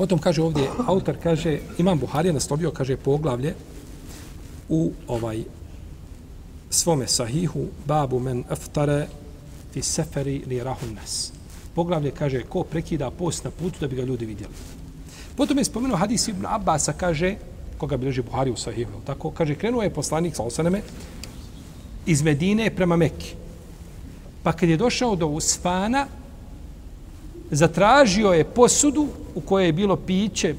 Potom kaže ovdje, autor kaže, Imam Buharija naslovio, kaže, poglavlje u ovaj svome sahihu, babu men aftare fi seferi li rahun nas. Poglavlje kaže, ko prekida post na putu da bi ga ljudi vidjeli. Potom je spomenuo hadis Ibn Abbasa, kaže, koga bilježi Buhari u sahihu, tako, kaže, krenuo je poslanik sa osaneme iz Medine prema Mekke. Pa kad je došao do Usfana, zatražio je posudu u kojoj je bilo piće,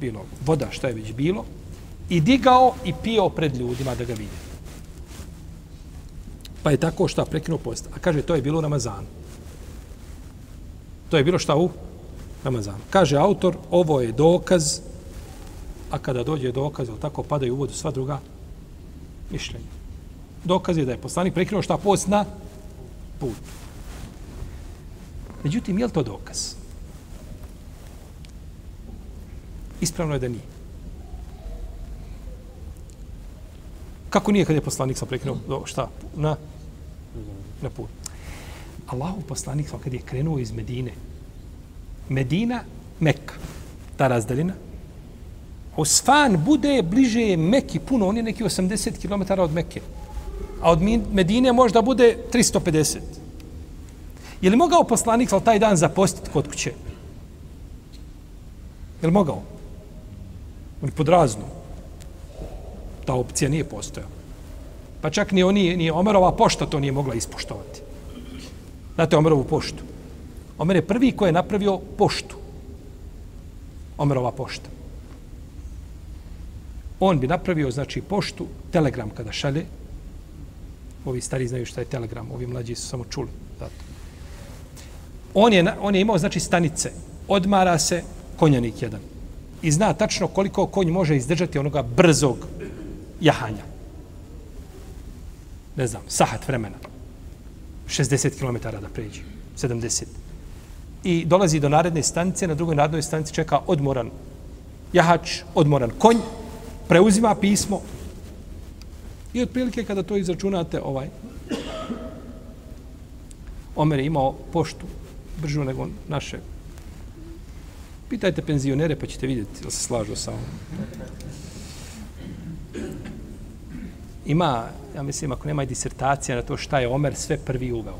bilo voda, šta je već bilo, i digao i pio pred ljudima da ga vide. Pa je tako šta prekinuo post. A kaže, to je bilo u Ramazanu. To je bilo šta u Ramazanu. Kaže autor, ovo je dokaz, a kada dođe dokaz, ili tako padaju u vodu sva druga mišljenja. Dokaz je da je poslanik prekinuo šta post na put. Međutim, je li to dokaz? Ispravno je da nije. Kako nije kad je poslanik sam prekinuo do, šta? Na, na put. Allahu poslanik sam kad je krenuo iz Medine. Medina, Mekka. Ta razdaljena. Osfan bude bliže Mekki puno. On je neki 80 km od Mekke. A od Medine možda bude 350. Je li mogao poslanik sal taj dan zapostiti kod kuće? Je li mogao? On je podrazno. Ta opcija nije postojala. Pa čak ni oni, ni Omerova pošta to nije mogla ispoštovati. Znate Omerovu poštu? Omer je prvi koji je napravio poštu. Omerova pošta. On bi napravio, znači, poštu, telegram kada šalje. Ovi stari znaju šta je telegram, ovi mlađi su samo čuli. Zato. On je, on je imao, znači, stanice. Odmara se konjanik jedan. I zna tačno koliko konj može izdržati onoga brzog jahanja. Ne znam, sahat vremena. 60 km da pređe. 70. I dolazi do naredne stanice, na drugoj narednoj stanici čeka odmoran jahač, odmoran konj, preuzima pismo. I otprilike kada to izračunate, ovaj, Omer je imao poštu bržu nego naše. Pitajte penzionere pa ćete vidjeti da se slažu sa ovom. Ima, ja mislim, ako nema disertacija na to šta je Omer sve prvi uveo.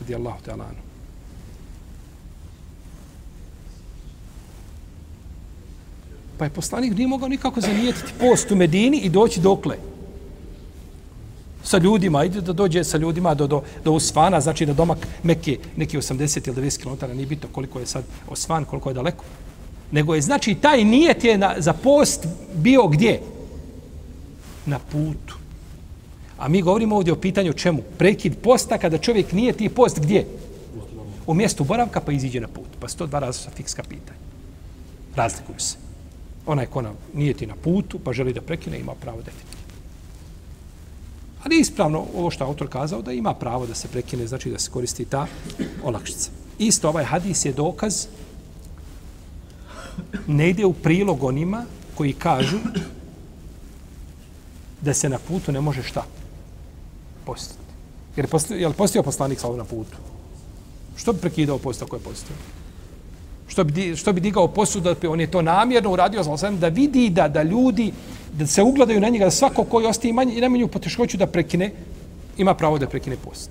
Radi Allahu te alanu. Pa je poslanik nije mogao nikako zanijetiti post u Medini i doći dokle sa ljudima, ide da dođe sa ljudima do, do, do Usfana, znači da domak Mekke neki 80 ili 90 km, nije bitno koliko je sad Osvan, koliko je daleko. Nego je, znači, taj nijet je na, za post bio gdje? Na putu. A mi govorimo ovdje o pitanju čemu? Prekid posta kada čovjek nije ti post gdje? U mjestu boravka pa iziđe na put. Pa sto dva različita fikska pitanja. Razlikuju se. Onaj ko nam nije ti na putu pa želi da prekine ima pravo definitivno. Ali ispravno ovo što autor kazao da ima pravo da se prekine, znači da se koristi ta olakšica. Isto ovaj hadis je dokaz ne ide u prilog onima koji kažu da se na putu ne može šta postati. Jer je li postio poslanik sa na putu? Što bi prekidao posto ako je postio? Što bi, što bi digao posu da on je to namjerno uradio sa da vidi da, da ljudi da se ugledaju na njega, da svako koji ostaje manje i najmanju poteškoću da prekine, ima pravo da prekine post.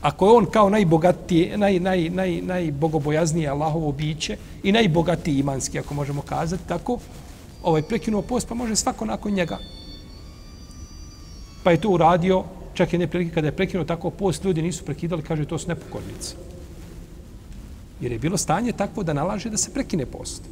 Ako je on kao najbogatije, naj, naj, naj, najbogobojaznije Allahovo biće i najbogatiji imanski, ako možemo kazati tako, ovaj prekinuo post, pa može svako nakon njega. Pa je to uradio, čak je neprilike kada je prekinuo tako post, ljudi nisu prekidali, kaže to su nepokornici. Jer je bilo stanje takvo da nalaže da se prekine post.